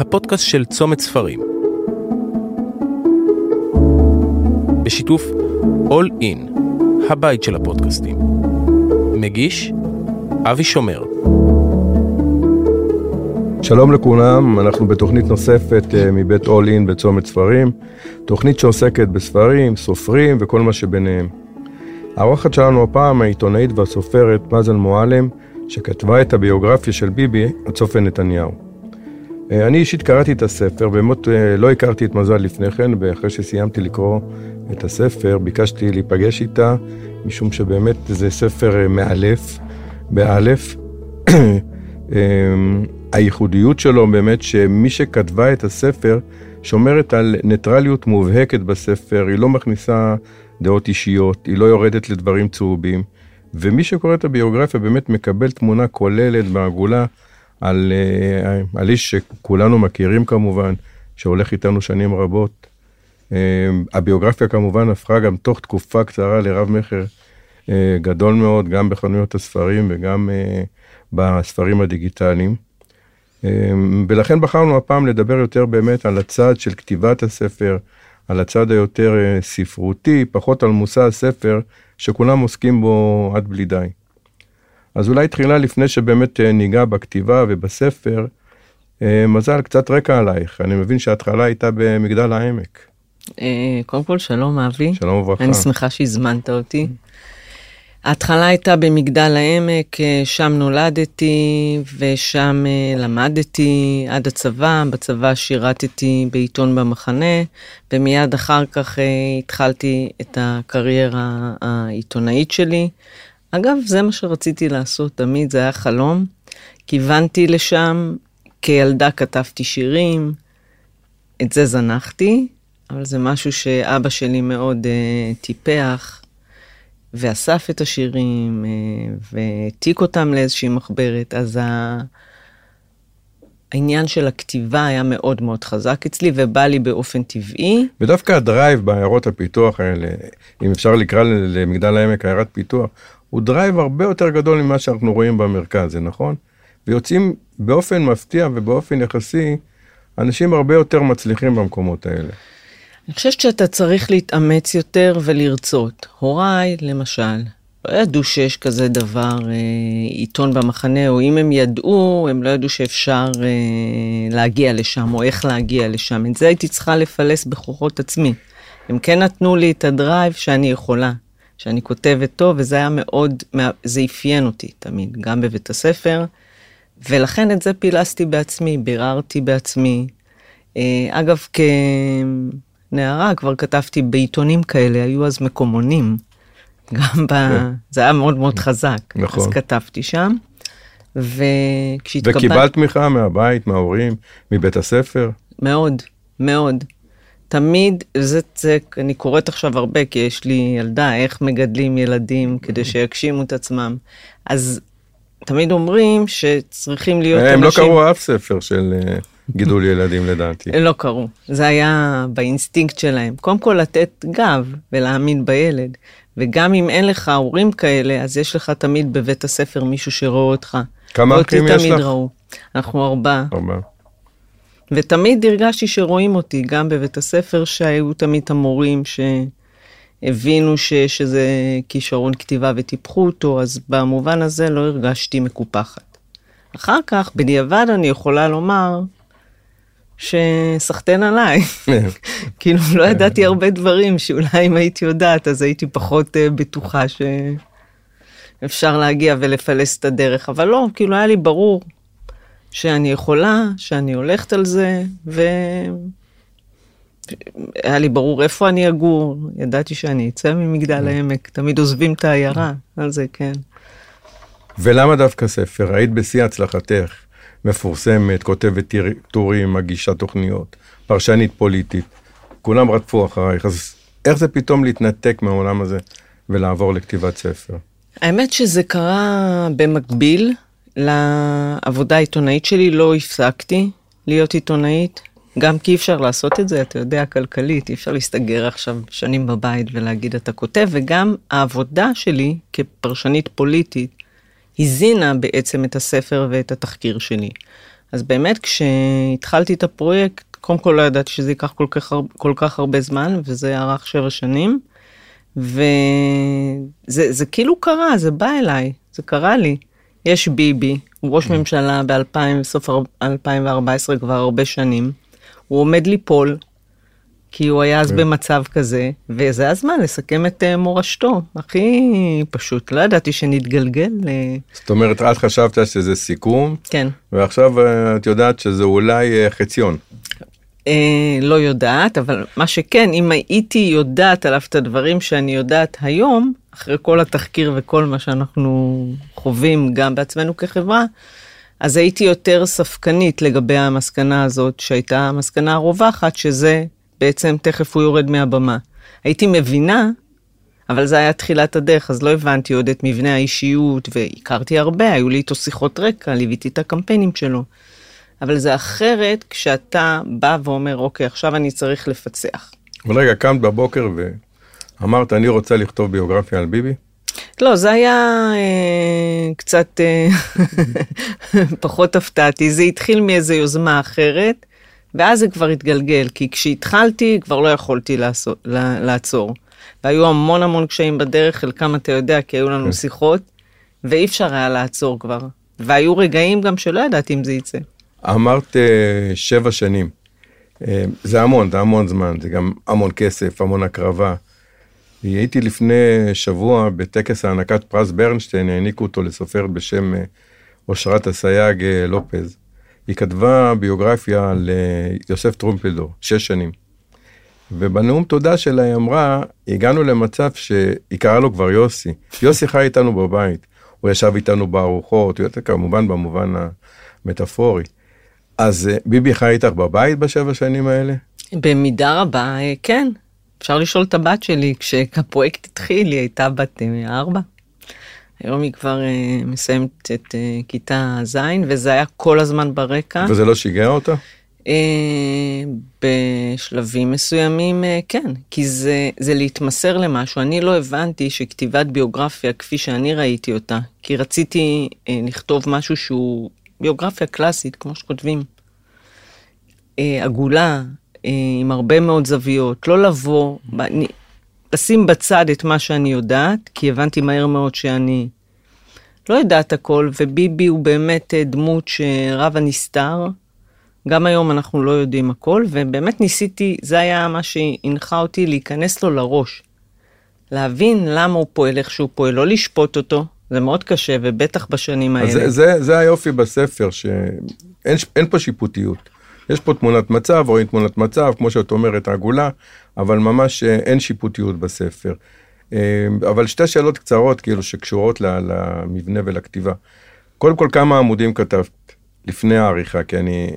הפודקאסט של צומת ספרים. בשיתוף All In, הבית של הפודקאסטים. מגיש אבי שומר. שלום לכולם, אנחנו בתוכנית נוספת אה, מבית All In בצומת ספרים, תוכנית שעוסקת בספרים, סופרים וכל מה שביניהם. האורחת שלנו הפעם העיתונאית והסופרת מזל מועלם, שכתבה את הביוגרפיה של ביבי, הצופן נתניהו. אה, אני אישית קראתי את הספר, באמת אה, לא הכרתי את מזל לפני כן, ואחרי שסיימתי לקרוא את הספר, ביקשתי להיפגש איתה, משום שבאמת זה ספר מאלף, באלף. הייחודיות שלו באמת שמי שכתבה את הספר שומרת על ניטרליות מובהקת בספר, היא לא מכניסה דעות אישיות, היא לא יורדת לדברים צהובים, ומי שקורא את הביוגרפיה באמת מקבל תמונה כוללת בעגולה על, אה, על איש שכולנו מכירים כמובן, שהולך איתנו שנים רבות. אה, הביוגרפיה כמובן הפכה גם תוך תקופה קצרה לרב מכר אה, גדול מאוד, גם בחנויות הספרים וגם בספרים הדיגיטליים. ולכן בחרנו הפעם לדבר יותר באמת על הצד של כתיבת הספר, על הצד היותר ספרותי, פחות על מושא הספר, שכולם עוסקים בו עד בלי די. אז אולי תחילה לפני שבאמת אה, ניגע בכתיבה ובספר, אה, מזל, קצת רקע עלייך. אני מבין שההתחלה הייתה במגדל העמק. אה, קודם כל, שלום אבי. שלום וברכה. אני שמחה שהזמנת אותי. ההתחלה הייתה במגדל העמק, שם נולדתי ושם למדתי עד הצבא. בצבא שירתתי בעיתון במחנה, ומיד אחר כך התחלתי את הקריירה העיתונאית שלי. אגב, זה מה שרציתי לעשות תמיד, זה היה חלום. כיוונתי לשם, כילדה כתבתי שירים, את זה זנחתי, אבל זה משהו שאבא שלי מאוד uh, טיפח, ואסף את השירים, uh, והעתיק אותם לאיזושהי מחברת, אז ה... העניין של הכתיבה היה מאוד מאוד חזק אצלי ובא לי באופן טבעי. ודווקא ה drive בעיירות הפיתוח האלה, אם אפשר לקרוא למגדל העמק עיירת פיתוח, הוא drive הרבה יותר גדול ממה שאנחנו רואים במרכז, זה נכון? ויוצאים באופן מפתיע ובאופן יחסי אנשים הרבה יותר מצליחים במקומות האלה. אני חושבת שאתה צריך להתאמץ יותר ולרצות. הוריי, למשל, לא ידעו שיש כזה דבר, אה, עיתון במחנה, או אם הם ידעו, הם לא ידעו שאפשר אה, להגיע לשם, או איך להגיע לשם. את זה הייתי צריכה לפלס בכוחות עצמי. הם כן נתנו לי את הדרייב שאני יכולה. שאני כותבת טוב, וזה היה מאוד, זה אפיין אותי תמיד, גם בבית הספר, ולכן את זה פילסתי בעצמי, ביררתי בעצמי. אה, אגב, כנערה כבר כתבתי בעיתונים כאלה, היו אז מקומונים. גם ב... כן. זה היה מאוד מאוד חזק. נכון. אז כתבתי שם. וכשהתקבלת... וקיבלת תמיכה מהבית, מההורים, מבית הספר? מאוד, מאוד. תמיד, זה, זה, אני קוראת עכשיו הרבה, כי יש לי ילדה, איך מגדלים ילדים כדי שיגשימו את עצמם. אז תמיד אומרים שצריכים להיות הם אנשים... הם לא קראו אף ספר של אה, גידול ילדים לדעתי. לא קראו, זה היה באינסטינקט שלהם. קודם כל לתת גב ולהאמין בילד, וגם אם אין לך הורים כאלה, אז יש לך תמיד בבית הספר מישהו שרואה אותך. כמה אחים יש לך? ראו. אנחנו ארבעה. ארבעה. ותמיד הרגשתי שרואים אותי, גם בבית הספר, שהיו תמיד המורים שהבינו שיש איזה כישרון כתיבה וטיפחו אותו, אז במובן הזה לא הרגשתי מקופחת. אחר כך, בדיעבד אני יכולה לומר שסחטיין עליי. כאילו, לא ידעתי הרבה דברים שאולי אם הייתי יודעת, אז הייתי פחות uh, בטוחה שאפשר להגיע ולפלס את הדרך, אבל לא, כאילו היה לי ברור שאני יכולה, שאני הולכת על זה, והיה לי ברור איפה אני אגור, ידעתי שאני אצא ממגדל העמק, תמיד עוזבים את העיירה, על זה כן. ולמה דווקא ספר? היית בשיא הצלחתך, מפורסמת, כותבת טורים, מגישה תוכניות, פרשנית פוליטית, כולם רדפו אחרייך, אז איך זה פתאום להתנתק מהעולם הזה ולעבור לכתיבת ספר? האמת שזה קרה במקביל. לעבודה העיתונאית שלי לא הפסקתי להיות עיתונאית, גם כי אי אפשר לעשות את זה, אתה יודע, כלכלית, אי אפשר להסתגר עכשיו שנים בבית ולהגיד אתה כותב, וגם העבודה שלי כפרשנית פוליטית הזינה בעצם את הספר ואת התחקיר שלי. אז באמת כשהתחלתי את הפרויקט, קודם כל לא ידעתי שזה ייקח כל כך, כל כך הרבה זמן, וזה ארך שבע שנים. וזה זה כאילו קרה, זה בא אליי, זה קרה לי. יש ביבי, הוא ראש ממשלה ב-2000, סוף 2014 כבר הרבה שנים. הוא עומד ליפול, כי הוא היה אז במצב כזה, וזה הזמן לסכם את אה, מורשתו. הכי פשוט, לא ידעתי שנתגלגל. אה, זאת אומרת, את חשבת שזה סיכום, כן. ועכשיו אה, את יודעת שזה אולי חציון. אה, לא יודעת, אבל מה שכן, אם הייתי יודעת עליו את הדברים שאני יודעת היום, אחרי כל התחקיר וכל מה שאנחנו חווים גם בעצמנו כחברה, אז הייתי יותר ספקנית לגבי המסקנה הזאת, שהייתה המסקנה הרווחת, שזה בעצם תכף הוא יורד מהבמה. הייתי מבינה, אבל זה היה תחילת הדרך, אז לא הבנתי עוד את מבנה האישיות, והכרתי הרבה, היו לי איתו שיחות רקע, ליוויתי את הקמפיינים שלו. אבל זה אחרת כשאתה בא ואומר, אוקיי, עכשיו אני צריך לפצח. אבל רגע, קמת בבוקר ואמרת, אני רוצה לכתוב ביוגרפיה על ביבי? לא, זה היה אה, קצת אה, פחות הפתעתי. זה התחיל מאיזו יוזמה אחרת, ואז זה כבר התגלגל, כי כשהתחלתי כבר לא יכולתי לעשות, לעצור. והיו המון המון קשיים בדרך, חלקם אתה יודע, כי היו לנו כן. שיחות, ואי אפשר היה לעצור כבר. והיו רגעים גם שלא ידעתי אם זה יצא. אמרת אה, שבע שנים. אה, זה המון, זה המון זמן, זה גם המון כסף, המון הקרבה. הייתי לפני שבוע בטקס הענקת פרס ברנשטיין, העניקו אותו לסופרת בשם אה, אושרת אסייג אה, לופז. היא כתבה ביוגרפיה על אה, יוסף טרומפלדור, שש שנים. ובנאום תודה שלה היא אמרה, הגענו למצב שהיא קראה לו כבר יוסי. יוסי חי איתנו בבית, הוא ישב איתנו בארוחות, כמובן במובן המטאפורי. אז אה, ביבי חי איתך בבית בשבע שנים האלה? במידה רבה, כן. אפשר לשאול את הבת שלי, כשהפרויקט התחיל, היא הייתה בת אה, ארבע. היום היא כבר אה, מסיימת את אה, כיתה ז', וזה היה כל הזמן ברקע. וזה לא שיגע אותה? אה, בשלבים מסוימים, אה, כן, כי זה, זה להתמסר למשהו. אני לא הבנתי שכתיבת ביוגרפיה, כפי שאני ראיתי אותה, כי רציתי אה, לכתוב משהו שהוא ביוגרפיה קלאסית, כמו שכותבים. אה, עגולה, עם הרבה מאוד זוויות, לא לבוא, אני, לשים בצד את מה שאני יודעת, כי הבנתי מהר מאוד שאני לא יודעת הכל, וביבי הוא באמת אה, דמות שרב הנסתר. גם היום אנחנו לא יודעים הכל, ובאמת ניסיתי, זה היה מה שהנחה אותי להיכנס לו לראש. להבין למה הוא פועל איך שהוא פועל, לא לשפוט אותו, זה מאוד קשה, ובטח בשנים האלה. זה, זה, זה היופי בספר, שאין אין פה שיפוטיות. יש פה תמונת מצב, רואים תמונת מצב, כמו שאת אומרת, עגולה, אבל ממש אה, אין שיפוטיות בספר. אה, אבל שתי שאלות קצרות, כאילו, שקשורות למבנה ולכתיבה. קודם כל, כמה עמודים כתבת לפני העריכה? כי אני,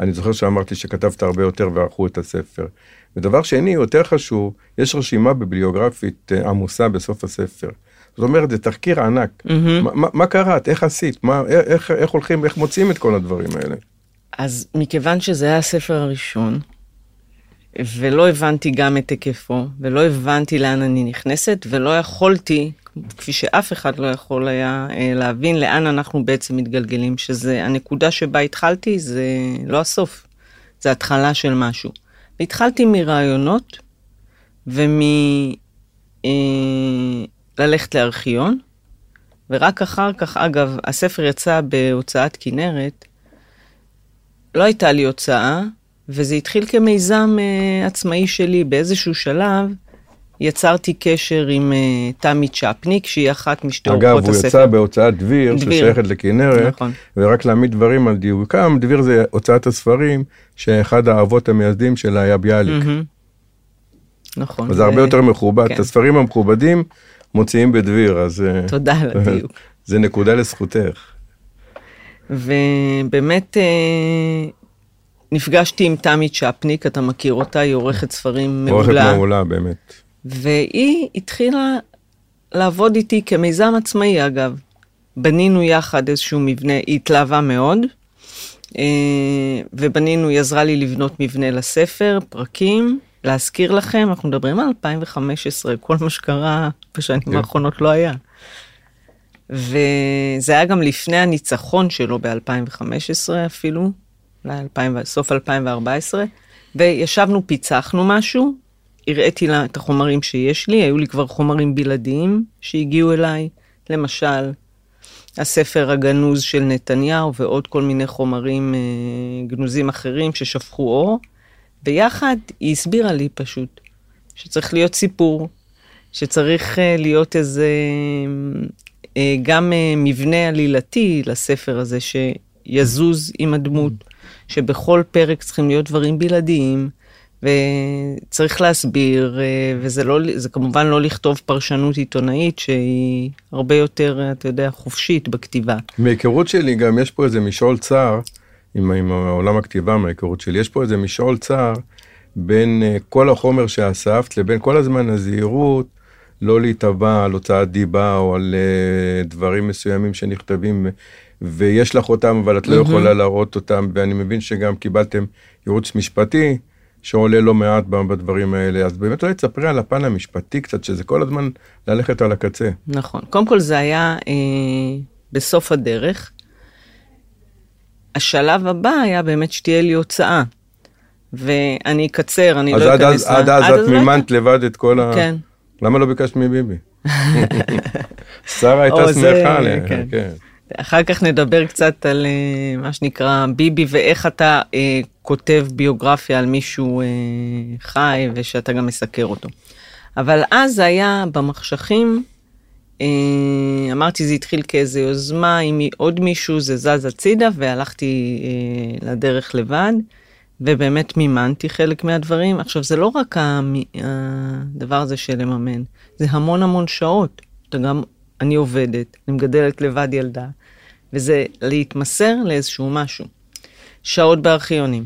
אני זוכר שאמרתי שכתבת הרבה יותר וערכו את הספר. ודבר שני, יותר חשוב, יש רשימה ביבליוגרפית אה, עמוסה בסוף הספר. זאת אומרת, זה תחקיר ענק. מהמם. מה, מה, מה קראת? איך עשית? מה, איך, איך הולכים, איך מוצאים את כל הדברים האלה? אז מכיוון שזה היה הספר הראשון, ולא הבנתי גם את היקפו, ולא הבנתי לאן אני נכנסת, ולא יכולתי, כפי שאף אחד לא יכול היה אה, להבין לאן אנחנו בעצם מתגלגלים, שזה הנקודה שבה התחלתי, זה לא הסוף, זה התחלה של משהו. והתחלתי מרעיונות, ומ... אה, לארכיון, ורק אחר כך, אגב, הספר יצא בהוצאת כנרת, לא הייתה לי הוצאה, וזה התחיל כמיזם uh, עצמאי שלי. באיזשהו שלב יצרתי קשר עם uh, תמי צ'פניק, שהיא אחת משתי אגב, אורחות הוא הספר. יצא בהוצאת דביר, דביר. ששייכת לכנרת, נכון. ורק להעמיד דברים על דיוקם, דביר זה הוצאת הספרים, שאחד האבות המייסדים שלה היה ביאליק. מהמם. נכון. אז זה הרבה יותר מכובד. כן. את הספרים המכובדים מוציאים בדביר, אז אה, תודה על הדיוק. זה נקודה לזכותך. ובאמת אה, נפגשתי עם תמי צ'פניק, אתה מכיר אותה, היא עורכת ספרים עורכת מעולה. מעולה, באמת. והיא התחילה לעבוד איתי כמיזם עצמאי, אגב. בנינו יחד איזשהו מבנה, היא התלהבה מאוד, אה, ובנינו, היא עזרה לי לבנות מבנה לספר, פרקים. להזכיר לכם, אנחנו מדברים על 2015, כל מה שקרה בשנים כן. האחרונות לא היה. וזה היה גם לפני הניצחון שלו ב-2015 אפילו, אולי 2000, סוף 2014, וישבנו, פיצחנו משהו, הראיתי לה את החומרים שיש לי, היו לי כבר חומרים בלעדיים שהגיעו אליי, למשל, הספר הגנוז של נתניהו ועוד כל מיני חומרים אה, גנוזים אחרים ששפכו אור. ביחד היא הסבירה לי פשוט שצריך להיות סיפור, שצריך אה, להיות איזה גם אה, מבנה עלילתי לספר הזה שיזוז עם הדמות, שבכל פרק צריכים להיות דברים בלעדיים. וצריך להסביר, אה, וזה לא, זה כמובן לא לכתוב פרשנות עיתונאית שהיא הרבה יותר, אתה יודע, חופשית בכתיבה. מהיכרות שלי גם יש פה איזה משעול צר, עם, עם עולם הכתיבה מההיכרות שלי, יש פה איזה משעול צר בין כל החומר שאספת לבין כל הזמן הזהירות, לא להיתבע על הוצאת דיבה או על uh, דברים מסוימים שנכתבים. ויש לך אותם, אבל את לא יכולה להראות אותם, ואני מבין שגם קיבלתם ייעוץ משפטי, שעולה לא מעט בדברים האלה, אז באמת אולי תספרי על הפן המשפטי קצת, שזה כל הזמן ללכת על הקצה. נכון. קודם כל זה היה אה, בסוף הדרך. השלב הבא היה באמת שתהיה לי הוצאה. ואני אקצר, אני לא אכנס... אז עד אז את מימנת לבד את כל ה... כן. למה לא ביקשת מביבי? שרה הייתה שמחה עליה, כן. כן. אחר כך נדבר קצת על uh, מה שנקרא ביבי ואיך אתה uh, כותב ביוגרפיה על מישהו uh, חי ושאתה גם מסקר אותו. אבל אז זה היה במחשכים, uh, אמרתי זה התחיל כאיזה יוזמה, עם עוד מישהו זה זז הצידה והלכתי uh, לדרך לבד. ובאמת מימנתי חלק מהדברים. עכשיו, זה לא רק הדבר הזה של לממן, זה המון המון שעות. אתה גם, אני עובדת, אני מגדלת לבד ילדה, וזה להתמסר לאיזשהו משהו. שעות בארכיונים,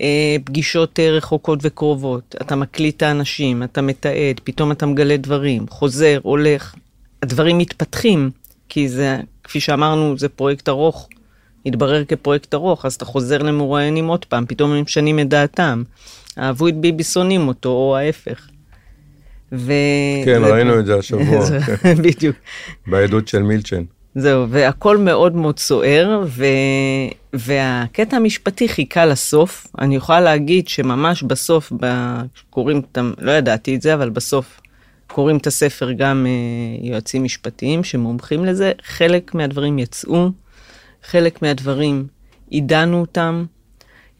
אה, פגישות אה, רחוקות וקרובות, אתה מקליט את האנשים, אתה מתעד, פתאום אתה מגלה דברים, חוזר, הולך, הדברים מתפתחים, כי זה, כפי שאמרנו, זה פרויקט ארוך, התברר כפרויקט ארוך, אז אתה חוזר למרואיינים עוד פעם, פתאום הם משנים את דעתם. אהבו את ביבי, שונאים אותו, או ההפך. ו... כן, ו... ראינו את זה השבוע. בדיוק. בעדות של מילצ'ן. זהו, והכל מאוד מאוד סוער, ו... והקטע המשפטי חיכה לסוף. אני יכולה להגיד שממש בסוף, ב... קוראים, לא ידעתי את זה, אבל בסוף קוראים את הספר גם uh, יועצים משפטיים שמומחים לזה, חלק מהדברים יצאו, חלק מהדברים עידנו אותם,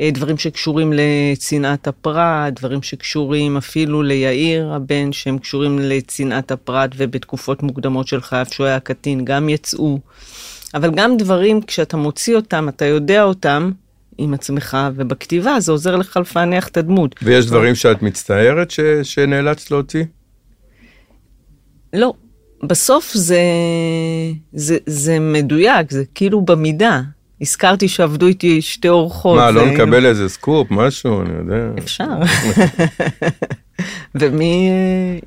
אה, דברים שקשורים לצנעת הפרט, דברים שקשורים אפילו ליאיר הבן, שהם קשורים לצנעת הפרט ובתקופות מוקדמות של חייו שהוא היה קטין, גם יצאו. אבל גם דברים, כשאתה מוציא אותם, אתה יודע אותם עם עצמך, ובכתיבה זה עוזר לך לפענח את הדמות. ויש דברים שאת מצטערת ש... שנאלצת להוציא? לא. בסוף זה, זה, זה מדויק, זה כאילו במידה. הזכרתי שעבדו איתי שתי אורחות. מה, לא נקבל איזה סקופ, משהו, אני יודע. אפשר. ומי,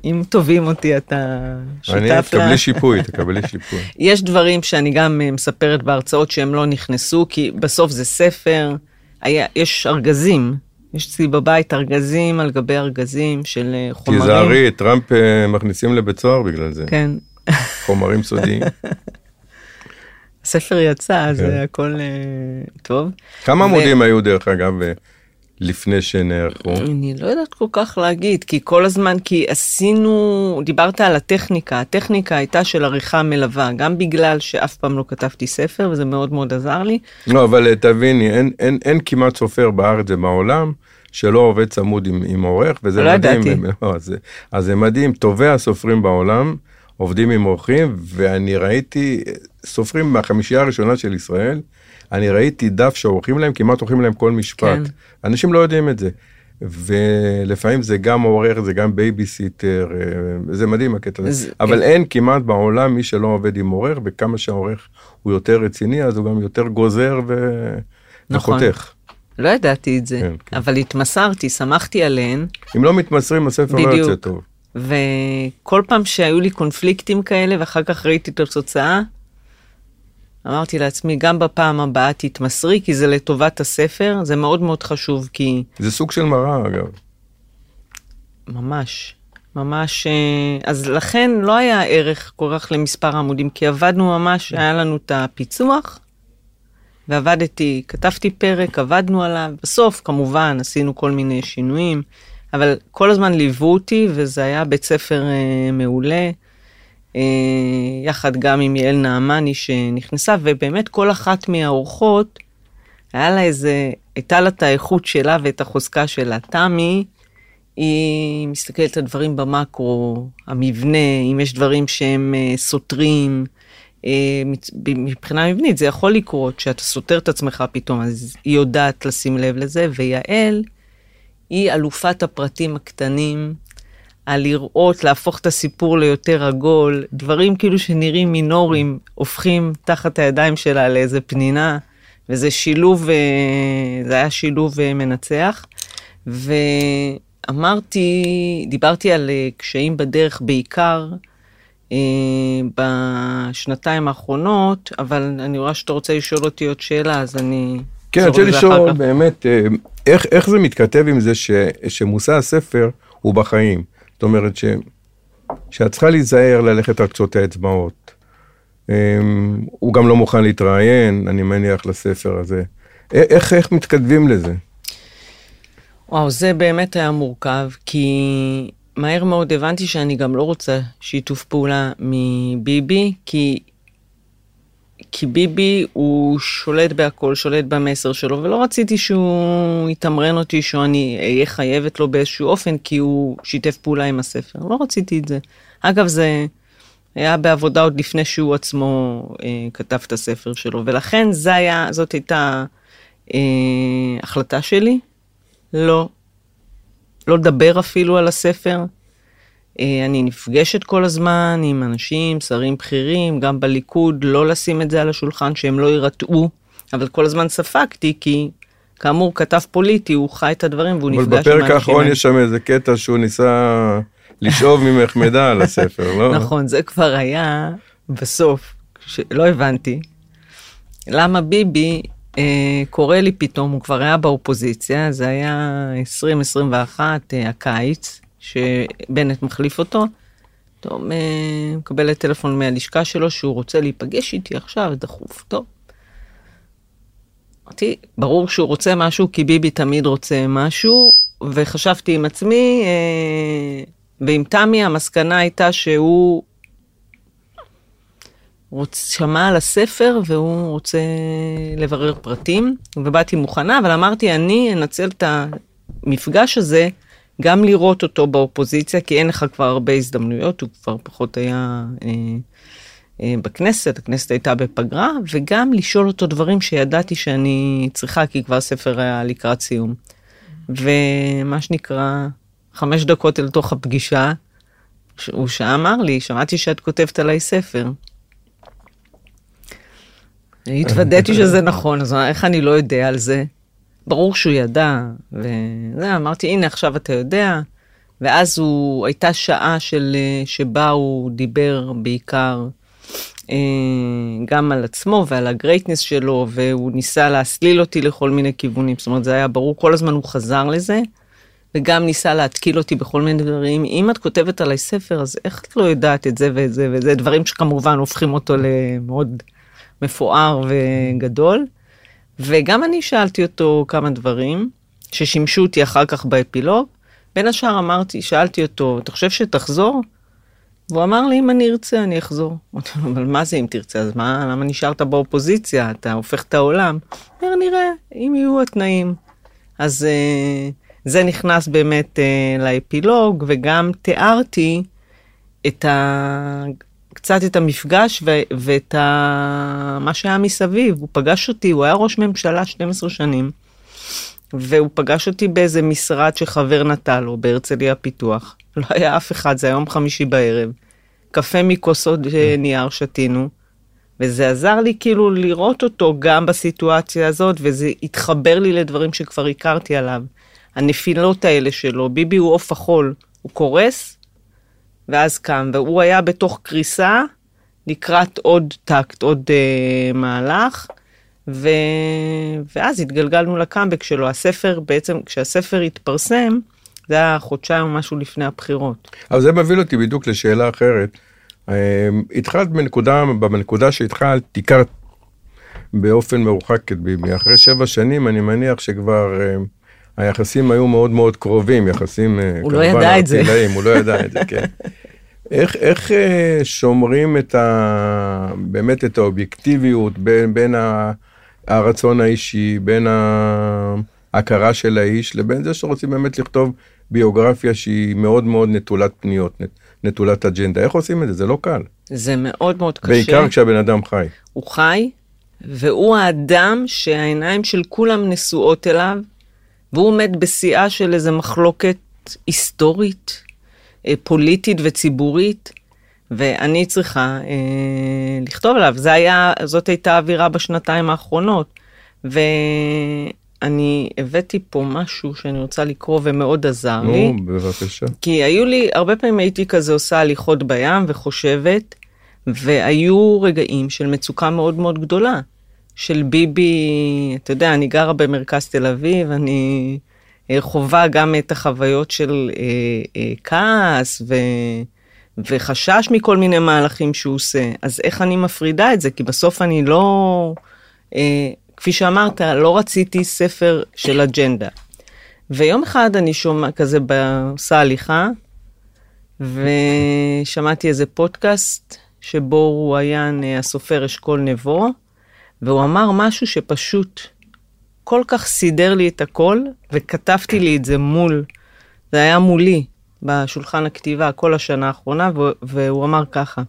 אם תובעים אותי, אתה שותף לה? אני, תקבלי שיפוי, תקבלי שיפוי. יש דברים שאני גם אה, מספרת בהרצאות שהם לא נכנסו, כי בסוף זה ספר, היה, יש ארגזים. יש אצלי בבית ארגזים על גבי ארגזים של אה, חומרים. תיזהרי, טראמפ אה, מכניסים לבית סוהר בגלל זה. כן. חומרים סודיים. הספר יצא, אז כן. הכל uh, טוב. כמה עמודים היו דרך אגב לפני שנערכו? אני לא יודעת כל כך להגיד, כי כל הזמן, כי עשינו, דיברת על הטכניקה, הטכניקה הייתה של עריכה מלווה, גם בגלל שאף פעם לא כתבתי ספר, וזה מאוד מאוד עזר לי. לא, אבל אה, תביני, אין, אין, אין כמעט סופר בארץ ובעולם. שלא עובד צמוד עם, עם עורך, וזה לא מדהים. ידעתי. לא, אז, אז זה מדהים, טובי הסופרים בעולם עובדים עם עורכים, ואני ראיתי סופרים מהחמישייה הראשונה של ישראל, אני ראיתי דף שעורכים להם, כמעט עורכים להם כל משפט. כן. אנשים לא יודעים את זה. ולפעמים זה גם עורך, זה גם בייביסיטר, אה, זה מדהים הקטע הזה. אבל אין כמעט בעולם מי שלא עובד עם עורך, וכמה שהעורך הוא יותר רציני, אז הוא גם יותר גוזר ו... נכון. וחותך. לא ידעתי את זה, כן, כן. אבל התמסרתי, שמחתי עליהן. אם לא מתמסרים, הספר בדיוק. לא יוצא טוב. וכל פעם שהיו לי קונפליקטים כאלה, ואחר כך ראיתי את התוצאה, אמרתי לעצמי, גם בפעם הבאה תתמסרי, כי זה לטובת הספר, זה מאוד מאוד חשוב, כי... זה סוג של מראה, אגב. ממש. ממש, אה, אז לכן לא היה ערך כל כך למספר עמודים, כי עבדנו ממש, היה לנו את הפיצוח, ועבדתי, כתבתי פרק, עבדנו עליו, בסוף כמובן עשינו כל מיני שינויים, אבל כל הזמן ליוו אותי, וזה היה בית ספר אה, מעולה, יחד גם עם יעל נעמני שנכנסה, ובאמת כל אחת מהאורחות, היה לה איזה, הייתה לה את האיכות שלה ואת החוזקה שלה. תמי, היא מסתכלת על דברים במקרו, המבנה, אם יש דברים שהם uh, סותרים. Uh, מבחינה מבנית זה יכול לקרות שאתה סותר את עצמך פתאום, אז היא יודעת לשים לב לזה, ויעל היא אלופת הפרטים הקטנים, על לראות, להפוך את הסיפור ליותר עגול, דברים כאילו שנראים מינורים, הופכים תחת הידיים שלה לאיזה פנינה, וזה שילוב, uh, זה היה שילוב uh, מנצח. ו... אמרתי, דיברתי על אה, קשיים בדרך בעיקר אה, בשנתיים האחרונות, אבל אני רואה שאתה רוצה לשאול אותי עוד שאלה, אז אני... כן, אני רוצה לשאול באמת, אה, איך, איך זה מתכתב עם זה ש, שמושא הספר הוא בחיים? זאת אומרת ש, שאת צריכה להיזהר ללכת על קצות האצבעות. אה, הוא גם לא מוכן להתראיין, אני מניח, לספר הזה. איך, איך מתכתבים לזה? וואו, זה באמת היה מורכב, כי מהר מאוד הבנתי שאני גם לא רוצה שיתוף פעולה מביבי, כי, כי ביבי הוא שולט בהכל, שולט במסר שלו, ולא רציתי שהוא יתמרן אותי, שאני אהיה חייבת לו באיזשהו אופן, כי הוא שיתף פעולה עם הספר. לא רציתי את זה. אגב, זה היה בעבודה עוד לפני שהוא עצמו אה, כתב את הספר שלו, ולכן זה היה, זאת הייתה אה, החלטה שלי. לא. לא לדבר אפילו על הספר. אה, אני נפגשת כל הזמן עם אנשים, שרים בכירים, גם בליכוד, לא לשים את זה על השולחן, שהם לא יירתעו, אבל כל הזמן ספגתי, כי כאמור, כתב פוליטי, הוא חי את הדברים והוא נפגש עם האנשים. אבל בפרק האחרון יש שם איזה קטע שהוא ניסה לשאוב ממך מידע על הספר, לא? נכון, זה כבר היה בסוף, לא הבנתי. למה ביבי אה, קורה לי פתאום, הוא כבר היה באופוזיציה, זה היה 2021, אה, הקיץ, שבנט מחליף אותו. פתאום אה, מקבלת טלפון מהלשכה שלו שהוא רוצה להיפגש איתי עכשיו, דחוף, טוב. אמרתי, ברור שהוא רוצה משהו, כי ביבי תמיד רוצה משהו, וחשבתי עם עצמי, אה, ועם תמי המסקנה הייתה שהוא רוצ, שמע על הספר והוא רוצה לברר פרטים, ובאתי מוכנה, אבל אמרתי, אני אנצל את המפגש הזה גם לראות אותו באופוזיציה, כי אין לך כבר הרבה הזדמנויות, הוא כבר פחות היה אה, אה, בכנסת, הכנסת הייתה בפגרה, וגם לשאול אותו דברים שידעתי שאני צריכה, כי כבר הספר היה לקראת סיום. ומה שנקרא, חמש דקות אל תוך הפגישה, הוא שאמר לי, שמעתי שאת כותבת עליי ספר. התוודעתי שזה נכון, אז איך אני לא יודע על זה? ברור שהוא ידע, וזה, אמרתי, הנה, עכשיו אתה יודע. ואז הוא, הייתה שעה של, שבה הוא דיבר בעיקר אה, גם על עצמו ועל הגרייטנס שלו, והוא ניסה להסליל אותי לכל מיני כיוונים. זאת אומרת, זה היה ברור, כל הזמן הוא חזר לזה, וגם ניסה להתקיל אותי בכל מיני דברים. אם את כותבת עליי ספר, אז איך את לא יודעת את זה ואת זה וזה? דברים שכמובן הופכים אותו למאוד... מפואר וגדול. וגם אני שאלתי אותו כמה דברים ששימשו אותי אחר כך באפילוג. בין השאר אמרתי, שאלתי אותו, אתה חושב שתחזור? והוא אמר לי, אם אני ארצה, אני אחזור. אמרתי לו, אבל מה זה אם תרצה? אז מה, למה נשארת באופוזיציה? אתה הופך את העולם. הוא אומר, נראה, אם יהיו התנאים. אז uh, זה נכנס באמת uh, לאפילוג, וגם תיארתי את ה... קצת את המפגש ו- ואת ה- מה שהיה מסביב. הוא פגש אותי, הוא היה ראש ממשלה 12 שנים, והוא פגש אותי באיזה משרד שחבר נטע לו בהרצליה פיתוח. לא היה אף אחד, זה היום חמישי בערב. קפה מכוסות נייר שתינו, וזה עזר לי כאילו לראות אותו גם בסיטואציה הזאת, וזה התחבר לי לדברים שכבר הכרתי עליו. הנפילות האלה שלו, ביבי הוא עוף החול, הוא קורס, ואז קם, והוא היה בתוך קריסה לקראת עוד טקט, עוד uh, מהלך, ו... ואז התגלגלנו לקאמבק שלו. הספר, בעצם, כשהספר התפרסם, זה היה חודשיים או משהו לפני הבחירות. אבל זה מביא אותי בדיוק לשאלה אחרת. אה, התחלת בנקודה, בנקודה שהתחלת, הכרת באופן מרוחק. אחרי שבע שנים אני מניח שכבר אה, היחסים היו מאוד מאוד קרובים, יחסים... אה, הוא לא ידע את זה. ארטילאיים, הוא לא ידע את זה, כן. איך, איך אה, שומרים את ה... באמת את האובייקטיביות בין, בין ה, הרצון האישי, בין ההכרה של האיש, לבין זה שרוצים באמת לכתוב ביוגרפיה שהיא מאוד מאוד נטולת פניות, נטולת אג'נדה. איך עושים את זה? זה לא קל. זה מאוד מאוד קשה. בעיקר כשהבן אדם חי. הוא חי, והוא האדם שהעיניים של כולם נשואות אליו, והוא עומד בשיאה של איזו מחלוקת היסטורית, אה, פוליטית וציבורית, ואני צריכה אה, לכתוב עליו. זה היה, זאת הייתה האווירה בשנתיים האחרונות. ואני הבאתי פה משהו שאני רוצה לקרוא ומאוד עזר נו, לי. בבקשה. כי היו לי, הרבה פעמים הייתי כזה עושה הליכות בים וחושבת, והיו רגעים של מצוקה מאוד מאוד גדולה. של ביבי, אתה יודע, אני גרה במרכז תל אביב, אני אה, חווה גם את החוויות של אה, אה, כעס ו, וחשש מכל מיני מהלכים שהוא עושה. אז איך אני מפרידה את זה? כי בסוף אני לא, אה, כפי שאמרת, לא רציתי ספר של אג'נדה. ויום אחד אני שומע כזה, עושה הליכה, ושמעתי איזה פודקאסט שבו הוא היה הסופר אשכול נבו, והוא אמר משהו שפשוט כל כך סידר לי את הכל, וכתבתי לי את זה מול, זה היה מולי בשולחן הכתיבה כל השנה האחרונה, והוא אמר ככה,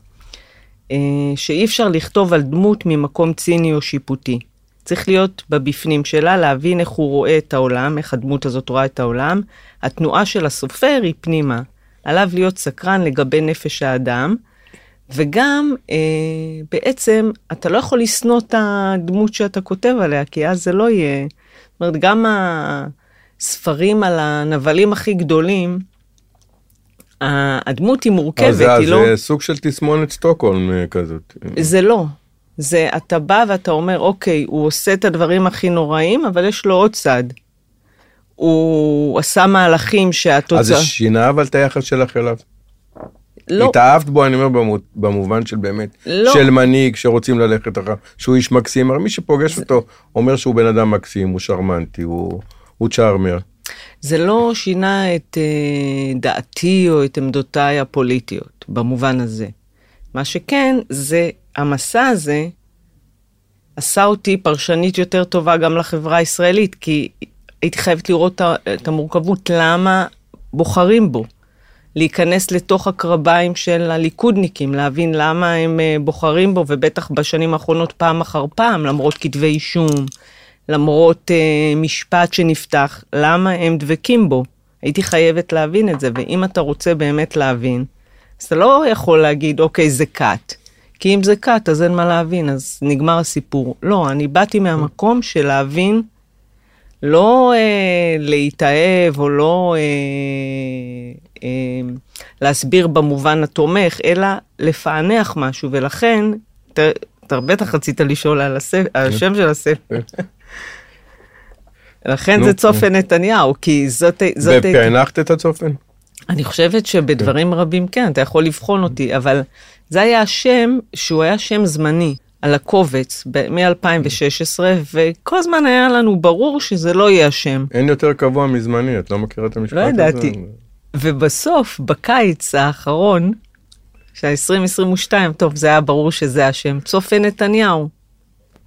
אה, שאי אפשר לכתוב על דמות ממקום ציני או שיפוטי. צריך להיות בבפנים שלה, להבין איך הוא רואה את העולם, איך הדמות הזאת רואה את העולם. התנועה של הסופר היא פנימה. עליו להיות סקרן לגבי נפש האדם, וגם אה, בעצם אתה לא יכול לשנוא את הדמות שאתה כותב עליה, כי אז זה לא יהיה. זאת אומרת, גם הספרים על הנבלים הכי גדולים, הדמות היא מורכבת, אה, זה, היא זה לא... זה סוג של תסמונת סטוקהולם אה, כזאת. זה לא. זה, אתה בא ואתה אומר, אוקיי, הוא עושה את הדברים הכי נוראים, אבל יש לו עוד צד. הוא עשה מהלכים שהתוצאה... אז זה שינה אבל את היחס שלך אליו. לא, התאהבת בו, אני אומר, במו- במובן של באמת, לא. של מנהיג שרוצים ללכת אחריו, שהוא איש מקסים, הרי מי שפוגש אותו אומר שהוא בן אדם מקסים, הוא שרמנטי, הוא הוא צ'ארמר. זה לא שינה את אה, דעתי או את עמדותיי הפוליטיות, במובן הזה. מה שכן, זה, המסע הזה עשה אותי פרשנית יותר טובה גם לחברה הישראלית, כי הייתי חייבת לראות את המורכבות, למה בוחרים בו. להיכנס לתוך הקרביים של הליכודניקים, להבין למה הם אה, בוחרים בו, ובטח בשנים האחרונות פעם אחר פעם, למרות כתבי אישום, למרות אה, משפט שנפתח, למה הם דבקים בו. הייתי חייבת להבין את זה, ואם אתה רוצה באמת להבין, אז אתה לא יכול להגיד, אוקיי, זה כת. כי אם זה כת, אז אין מה להבין, אז נגמר הסיפור. לא, אני באתי מהמקום של להבין, לא אה, להתאהב או לא אה, להסביר במובן התומך, אלא לפענח משהו, ולכן, אתה, בטח רצית לשאול על, על השם של הספר. לכן נו, זה צופן נתניהו, כי זאת... ופענחת את הצופן? אני חושבת שבדברים רבים כן, אתה יכול לבחון אותי, אבל זה היה השם שהוא היה שם זמני על הקובץ מ-2016, וכל הזמן היה לנו ברור שזה לא יהיה השם. אין יותר קבוע מזמני, את לא מכירה את המשפט לא הזה? ידעתי. ובסוף, בקיץ האחרון, שה-2022, טוב, זה היה ברור שזה השם, צופן נתניהו.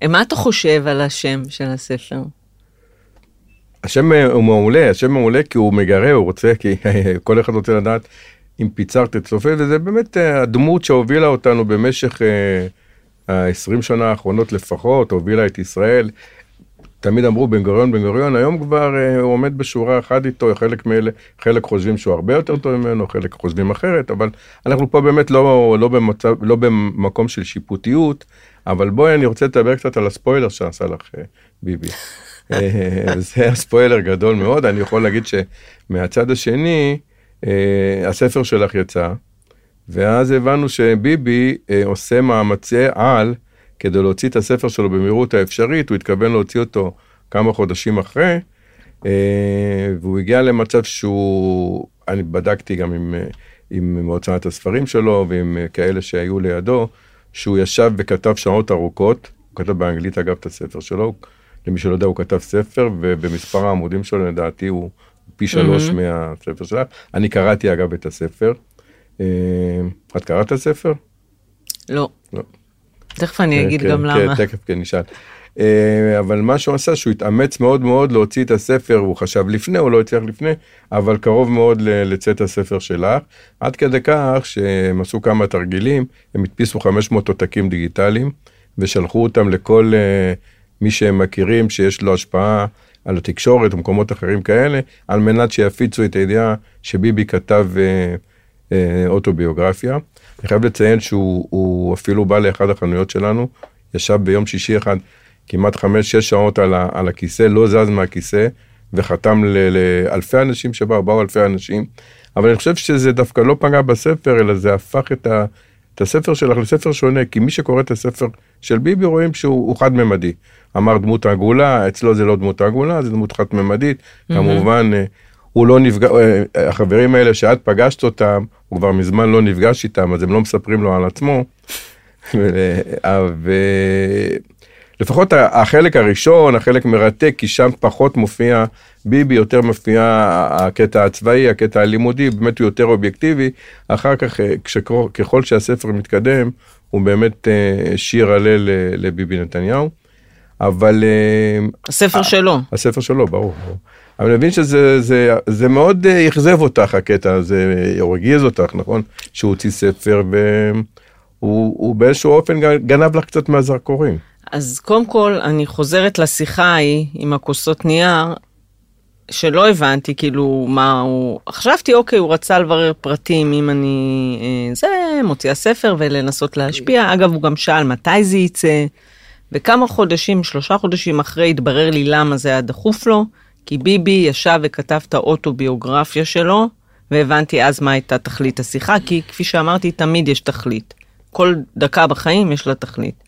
מה אתה חושב על השם של הספר? השם אה, הוא מעולה, השם מעולה כי הוא מגרה, הוא רוצה, כי כל אחד רוצה לדעת אם פיצרת את צופה, וזה באמת אה, הדמות שהובילה אותנו במשך ה-20 שנה האחרונות לפחות, הובילה את ישראל. תמיד אמרו בן גוריון, בן גוריון, היום כבר אה, הוא עומד בשורה אחת איתו, חלק מאלה, חלק חושבים שהוא הרבה יותר טוב ממנו, חלק חושבים אחרת, אבל אנחנו פה באמת לא, לא, במצב, לא במקום של שיפוטיות, אבל בואי אני רוצה לדבר קצת על הספוילר שעשה לך אה, ביבי. אה, זה היה ספוילר גדול מאוד, אני יכול להגיד שמהצד השני, אה, הספר שלך יצא, ואז הבנו שביבי אה, עושה מאמצי על כדי להוציא את הספר שלו במהירות האפשרית, הוא התכוון להוציא אותו כמה חודשים אחרי, והוא הגיע למצב שהוא, אני בדקתי גם עם, עם הוצאת הספרים שלו ועם כאלה שהיו לידו, שהוא ישב וכתב שעות ארוכות, הוא כתב באנגלית אגב את הספר שלו, למי שלא יודע הוא כתב ספר ובמספר העמודים שלו לדעתי הוא פי שלוש mm-hmm. מהספר שלה. אני קראתי אגב את הספר. את קראת את הספר? לא. לא. תכף אני אגיד כן, גם כן, למה. כן, תכף כן נשאל. אה, אבל מה שהוא עשה שהוא התאמץ מאוד מאוד להוציא את הספר הוא חשב לפני הוא לא הצליח לפני אבל קרוב מאוד לצאת הספר שלך עד כדי כך שהם עשו כמה תרגילים הם הדפיסו 500 עותקים דיגיטליים ושלחו אותם לכל uh, מי שהם מכירים שיש לו השפעה על התקשורת ומקומות אחרים כאלה על מנת שיפיצו את הידיעה שביבי כתב uh, אוטוביוגרפיה. אני חייב לציין שהוא אפילו בא לאחד החנויות שלנו ישב ביום שישי אחד כמעט חמש-שש שעות על, ה, על הכיסא, לא זז מהכיסא, וחתם ל, לאלפי אנשים שבאו, באו אלפי אנשים. אבל אני חושב שזה דווקא לא פגע בספר, אלא זה הפך את, ה, את הספר שלך לספר שונה, כי מי שקורא את הספר של ביבי רואים שהוא חד-ממדי. אמר דמות עגולה, אצלו זה לא דמות עגולה, זה דמות חד-ממדית. Mm-hmm. כמובן, אה, הוא לא נפגע, אה, החברים האלה שאת פגשת אותם, הוא כבר מזמן לא נפגש איתם, אז הם לא מספרים לו על עצמו. ו... לפחות החלק הראשון, החלק מרתק, כי שם פחות מופיע ביבי, יותר מופיע הקטע הצבאי, הקטע הלימודי, באמת הוא יותר אובייקטיבי. אחר כך, אה, ככל שהספר מתקדם, הוא באמת אה, שיר הלל לביבי נתניהו. אבל... אה, הספר שלו. הספר שלו, ברור. ברור. אבל אני מבין שזה זה, זה מאוד אכזב אותך הקטע הזה, או הרגיז אותך, נכון? שהוא הוציא ספר והוא באיזשהו אופן גנב לך קצת מהזרקורים. אז קודם כל, אני חוזרת לשיחה ההיא עם הכוסות נייר, שלא הבנתי כאילו מה הוא, חשבתי אוקיי הוא רצה לברר פרטים אם אני אה, זה מוציאה ספר ולנסות להשפיע אגב הוא גם שאל מתי זה יצא וכמה חודשים שלושה חודשים אחרי התברר לי למה זה היה דחוף לו כי ביבי ישב וכתב את האוטוביוגרפיה שלו והבנתי אז מה הייתה תכלית השיחה כי כפי שאמרתי תמיד יש תכלית כל דקה בחיים יש לה תכלית.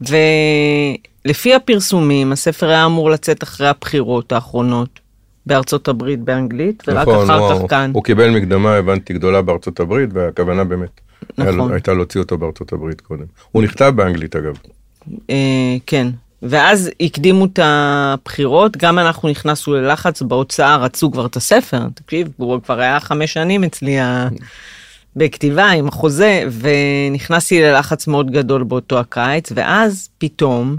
ולפי הפרסומים, הספר היה אמור לצאת אחרי הבחירות האחרונות בארצות הברית באנגלית, ורק נכון, אחר הוא, כך כאן. הוא קיבל מקדמה, הבנתי, גדולה בארצות הברית, והכוונה באמת נכון. הייתה להוציא אותו בארצות הברית קודם. הוא נכתב באנגלית אגב. אה, כן, ואז הקדימו את הבחירות, גם אנחנו נכנסנו ללחץ בהוצאה, רצו כבר את הספר, תקשיב, הוא כבר היה חמש שנים אצלי בכתיבה עם החוזה, ונכנסתי ללחץ מאוד גדול באותו הקיץ, ואז פתאום,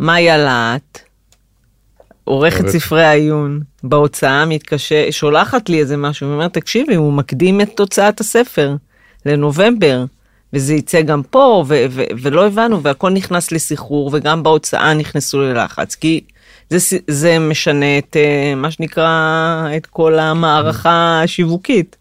מאיה להט, עורכת ספרי העיון בהוצאה, מתקשה, שולחת לי איזה משהו, ואומרת, תקשיבי, הוא מקדים את תוצאת הספר לנובמבר, וזה יצא גם פה, ו- ו- ולא הבנו, והכל נכנס לסחרור, וגם בהוצאה נכנסו ללחץ, כי זה, זה משנה את אה, מה שנקרא, את כל המערכה השיווקית.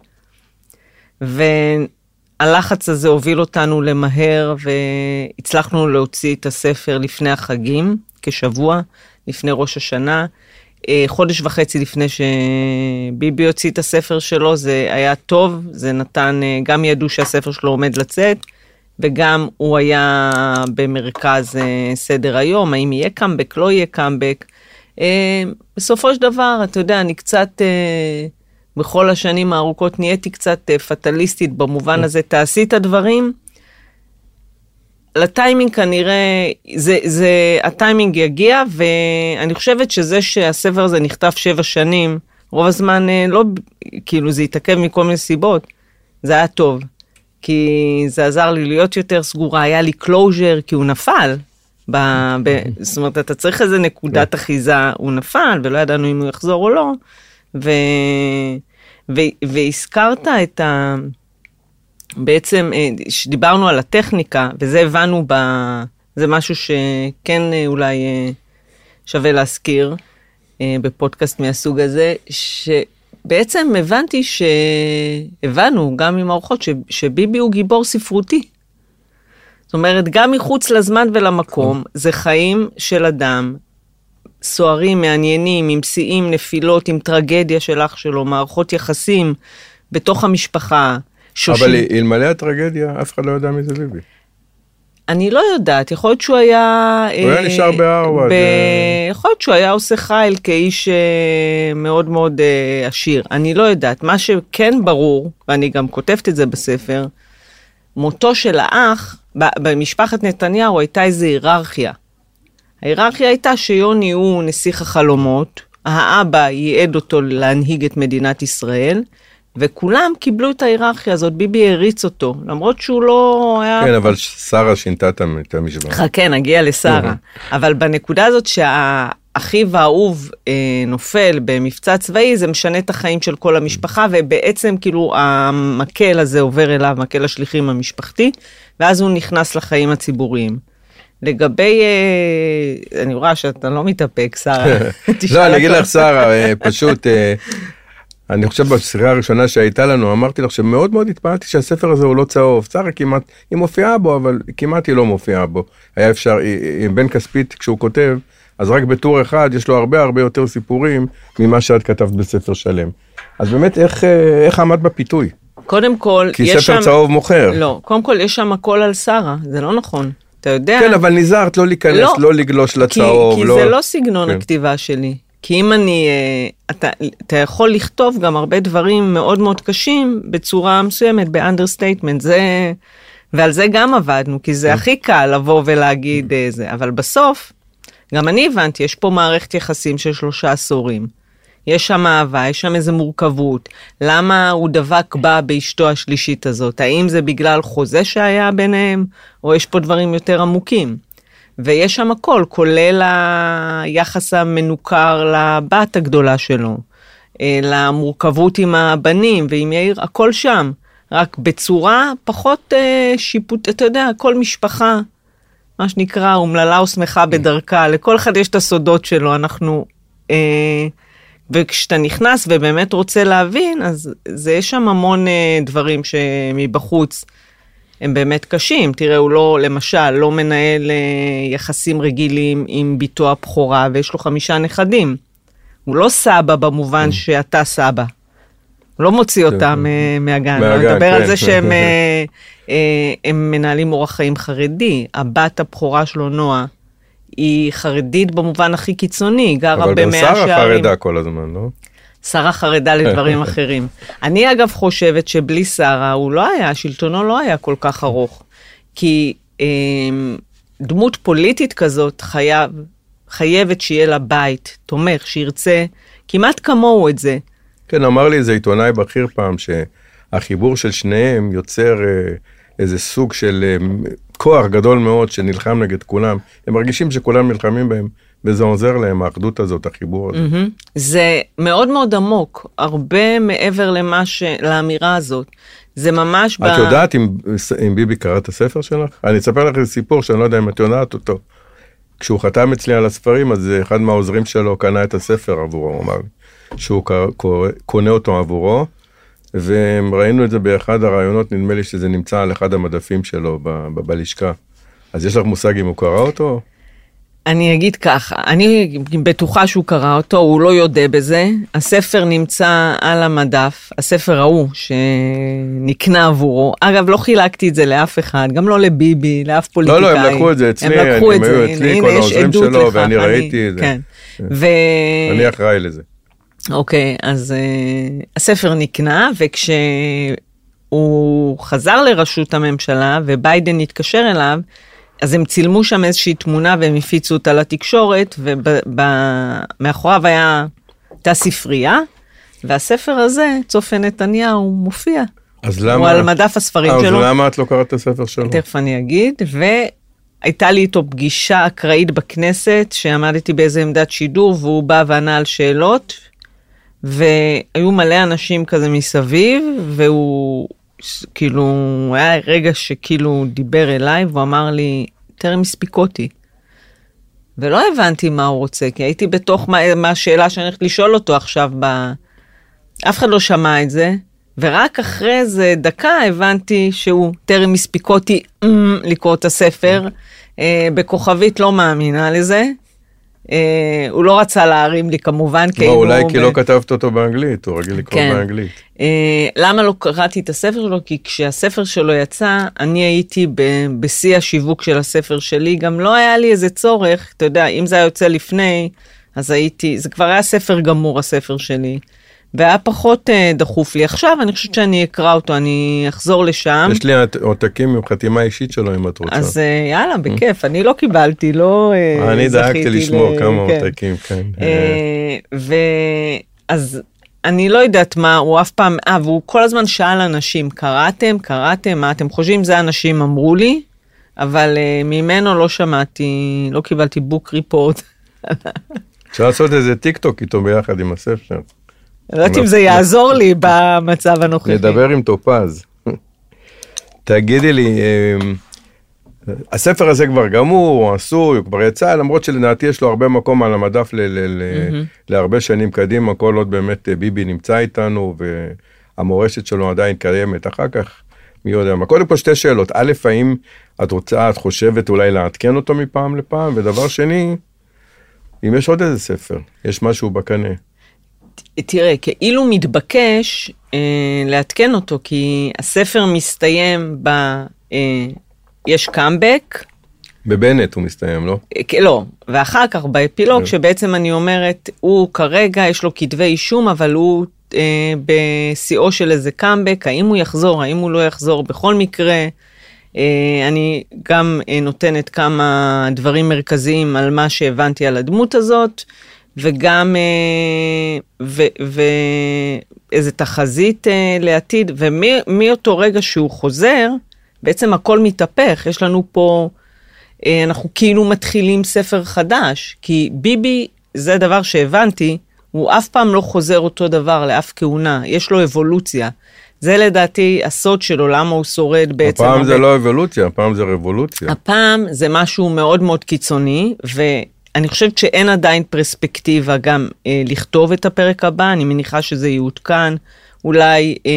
והלחץ הזה הוביל אותנו למהר והצלחנו להוציא את הספר לפני החגים, כשבוע, לפני ראש השנה. אה, חודש וחצי לפני שביבי הוציא את הספר שלו, זה היה טוב, זה נתן, אה, גם ידעו שהספר שלו עומד לצאת, וגם הוא היה במרכז אה, סדר היום, האם יהיה קאמבק, לא יהיה קאמבק. בסופו של דבר, אתה יודע, אני קצת... בכל השנים הארוכות נהייתי קצת אה, פטליסטית במובן כן. הזה, תעשי את הדברים. לטיימינג כנראה, זה, זה, הטיימינג יגיע, ואני חושבת שזה שהספר הזה נכתב שבע שנים, רוב הזמן אה, לא, כאילו זה התעכב מכל מיני סיבות, זה היה טוב. כי זה עזר לי להיות יותר סגורה, היה לי closure, כי הוא נפל. ב, ב, זאת אומרת, אתה צריך איזה נקודת כן. אחיזה, הוא נפל, ולא ידענו אם הוא יחזור או לא. ו... ו... והזכרת את ה... בעצם, אה, שדיברנו על הטכניקה, וזה הבנו ב... זה משהו שכן אה, אולי אה, שווה להזכיר בפודקאסט מהסוג הזה, שבעצם הבנתי שהבנו, גם עם האורחות, ש... שביבי הוא גיבור ספרותי. זאת אומרת, גם מחוץ לזמן ולמקום, זה חיים של אדם סוערים, מעניינים, עם שיאים, נפילות, עם טרגדיה של אח שלו, מערכות יחסים בתוך המשפחה. שושים. אבל אלמלא הטרגדיה, אף אחד לא יודע מי זה ביבי. אני לא יודעת, יכול להיות שהוא היה... הוא היה אה, נשאר בהרווארד, ב- אה. יכול להיות שהוא היה עושה חייל כאיש אה, מאוד מאוד עשיר. אני לא יודעת. מה שכן ברור, ואני גם כותבת את זה בספר, מותו של האח, ב- במשפחת נתניהו הייתה איזו היררכיה. ההיררכיה הייתה שיוני הוא נסיך החלומות, האבא ייעד אותו להנהיג את מדינת ישראל, וכולם קיבלו את ההיררכיה הזאת, ביבי הריץ אותו, למרות שהוא לא היה... כן, אבל שרה שינתה את המ- את המשוואה. חכה, נגיע לשרה. אבל בנקודה הזאת שהאחיו האהוב אה, נופל במבצע צבאי, זה משנה את החיים של כל המשפחה, ובעצם כאילו המקל הזה עובר אליו, מקל השליחים המשפחתי, ואז הוא נכנס לחיים הציבוריים. לגבי, אה, אני רואה שאתה לא מתאפק, שרה. לא, אני אגיד. לך, שרה, אה, פשוט, אה, אני חושב בשיחה הראשונה שהייתה לנו, אמרתי לך שמאוד מאוד התפעלתי שהספר הזה הוא לא צהוב. שרה כמעט, היא מופיעה בו, אבל כמעט היא לא מופיעה בו. היה אפשר, בן כספית, כשהוא כותב, אז רק בטור אחד יש לו הרבה הרבה יותר סיפורים ממה שאת כתבת בספר שלם. אז באמת, איך, אה, איך עמד בפיתוי? קודם כל, כי יש ספר שם... צהוב מוכר. לא, קודם כל יש שם הכל על שרה, זה לא נכון. אתה יודע... כן, אבל נזהרת לא להיכנס, לא. לא לגלוש כי, לצהוב. כי זה לא סגנון כן. הכתיבה שלי. כי אם אני, אה, אתה, אתה יכול לכתוב גם הרבה דברים מאוד מאוד קשים בצורה מסוימת, ב understatement, זה, ועל זה גם עבדנו, כי כן. זה הכי קל לבוא ולהגיד אה, זה, אבל בסוף, גם אני הבנתי, יש פה מערכת יחסים של שלושה עשורים. יש שם אהבה, יש שם איזו מורכבות. למה הוא דבק בה באשתו השלישית הזאת? האם זה בגלל חוזה שהיה ביניהם, או יש פה דברים יותר עמוקים? ויש שם הכל, כולל היחס המנוכר לבת הגדולה שלו, אה, למורכבות עם הבנים ועם יאיר, הכל שם. רק בצורה פחות אה, שיפוט, אתה יודע, כל משפחה, מה שנקרא, אומללה או שמחה בדרכה, לכל אחד יש את הסודות שלו, אנחנו... אה, וכשאתה נכנס ובאמת רוצה להבין, אז זה, יש שם המון אה, דברים שמבחוץ הם באמת קשים. תראה, הוא לא, למשל, לא מנהל אה, יחסים רגילים עם בתו הבכורה, ויש לו חמישה נכדים. הוא לא סבא במובן שאתה סבא. הוא לא מוציא אותם אה, מהגן. מהגן, הוא מדבר על כן. זה שהם אה, הם מנהלים אורח חיים חרדי. הבת הבכורה שלו, נועה, היא חרדית במובן הכי קיצוני, גרה אבל גם במאה שרה שערים. חרדה כל הזמן, לא? שרה חרדה לדברים אחרים. אני אגב חושבת שבלי שרה הוא לא היה, שלטונו לא היה כל כך ארוך. כי אה, דמות פוליטית כזאת חייב, חייבת שיהיה לה בית תומך, שירצה כמעט כמוהו את זה. כן, אמר לי איזה עיתונאי בכיר פעם, שהחיבור של שניהם יוצר אה, איזה סוג של אה, כוח גדול מאוד שנלחם נגד כולם. הם מרגישים שכולם נלחמים בהם, וזה עוזר להם, האחדות הזאת, החיבור הזה. מהמם. זה מאוד מאוד עמוק, הרבה מעבר למה ש... לאמירה הזאת. זה ממש... את יודעת אם, אם ביבי קרא את הספר שלך? אני אספר לך איזה סיפור שאני לא יודע אם את יודעת אותו. כשהוא חתם אצלי על הספרים, אז אחד מהעוזרים שלו קנה את הספר עבורו, הוא אמר לי, שהוא קונה אותו עבורו, וראינו את זה באחד הראיונות, נדמה לי שזה נמצא על אחד המדפים שלו ב- ב- בלשכה. אז יש לך מושג אם הוא קרא אותו? אני אגיד ככה, אני בטוחה שהוא קרא אותו, הוא לא יודה בזה. הספר נמצא על המדף, הספר ההוא שנקנה עבורו. אגב, לא חילקתי את זה לאף אחד, גם לא לביבי, לאף לא, פוליטיקאי. לא, הם לקחו את זה אצלי, הם לקחו הם את היו זה, אצלי, כל העוזרים שלו, לכך, ואני אני- ראיתי את זה. כן. ו... אני אחראי לזה. אוקיי, אז uh, הספר נקנה, וכשהוא חזר לראשות הממשלה וביידן התקשר אליו, אז הם צילמו שם איזושהי תמונה והם הפיצו אותה לתקשורת, ומאחוריו היה, הייתה ספרייה, והספר הזה, צופה נתניהו, מופיע. אז הוא למה... על מדף הספרים אה, אז שלו. למה את לא קראת את הספר שלו? תכף אני אגיד, והייתה לי איתו פגישה אקראית בכנסת, שעמדתי באיזה עמדת שידור, והוא בא וענה על שאלות, והיו מלא אנשים כזה מסביב, והוא כאילו, היה רגע שכאילו הוא דיבר אליי, והוא אמר לי, טרם הספיק אותי. ולא הבנתי מה הוא רוצה, כי הייתי בתוך מה, מה השאלה שאני הולכת לשאול אותו עכשיו ב... אף אחד לא שמע את זה, ורק אחרי איזה דקה הבנתי שהוא טרם הספיק אותי אמ, לקרוא את הספר. אה, בכוכבית לא מאמינה לזה, אה, הוא לא רצה להרים לי כמובן, כי לא, היינו אולי כי ב- לא כתבת אותו באנגלית, הוא רגיל לקרוא כן. באנגלית. אה, למה לא קראתי את הספר שלו? כי כשהספר שלו יצא, אני הייתי ב- בשיא השיווק של הספר שלי, גם לא היה לי איזה צורך, אתה יודע, אם זה היה יוצא לפני, אז הייתי, זה כבר היה ספר גמור, הספר שלי. והיה פחות אה, דחוף לי. עכשיו אני חושבת שאני אקרא אותו, אני אחזור לשם. יש לי עותקים עם חתימה אישית שלו אם את רוצה. אז אה, יאללה, בכיף, אני לא קיבלתי, לא אה, אני דאגתי לשמור ל- כמה כן. עותקים, כן. אה, ואז אני לא יודעת מה, הוא אף פעם, אה, והוא כל הזמן שאל אנשים, קראתם, קראתם, מה אתם חושבים? זה אנשים אמרו לי, אבל אה, ממנו לא שמעתי, לא קיבלתי book report. אפשר לעשות איזה טיק טוק איתו ביחד עם הספר. אני לא יודעת אם זה יעזור לי במצב הנוכחי. נדבר עם טופז. תגידי לי, אמ, הספר הזה כבר גמור, הוא עשוי, הוא כבר יצא, למרות שלדעתי יש לו הרבה מקום על המדף להרבה שנים קדימה, כל עוד באמת אה, ביבי נמצא איתנו והמורשת שלו עדיין קיימת. אחר כך, מי יודע מה. קודם כל שתי שאלות. א', האם את רוצה, את חושבת אולי לעדכן אותו מפעם לפעם? ודבר שני, אם יש עוד איזה ספר, יש משהו בקנה. תראה, כאילו מתבקש אה, לעדכן אותו, כי הספר מסתיים ב... אה, יש קאמבק, בבנט הוא מסתיים, לא? אה, לא, ואחר כך באפילוג, כן. שבעצם אני אומרת, הוא כרגע, יש לו כתבי אישום, אבל הוא אה, בשיאו של איזה קאמבק, האם הוא יחזור, האם הוא לא יחזור, בכל מקרה, אה, אני גם אה, נותנת כמה דברים מרכזיים על מה שהבנתי על הדמות הזאת, וגם אה, ואיזה תחזית אה, לעתיד, ומאותו רגע שהוא חוזר, בעצם הכל מתהפך, יש לנו פה, אה, אנחנו כאילו מתחילים ספר חדש, כי ביבי, זה דבר שהבנתי, הוא אף פעם לא חוזר אותו דבר לאף כהונה, יש לו אבולוציה. זה לדעתי הסוד שלו, למה הוא שורד בעצם. הפעם זה הרבה- לא אבולוציה, הפעם זה רבולוציה. הפעם זה משהו מאוד מאוד קיצוני, ואני חושבת שאין עדיין פרספקטיבה גם אה, לכתוב את הפרק הבא, אני מניחה שזה יעודכן, אולי אה,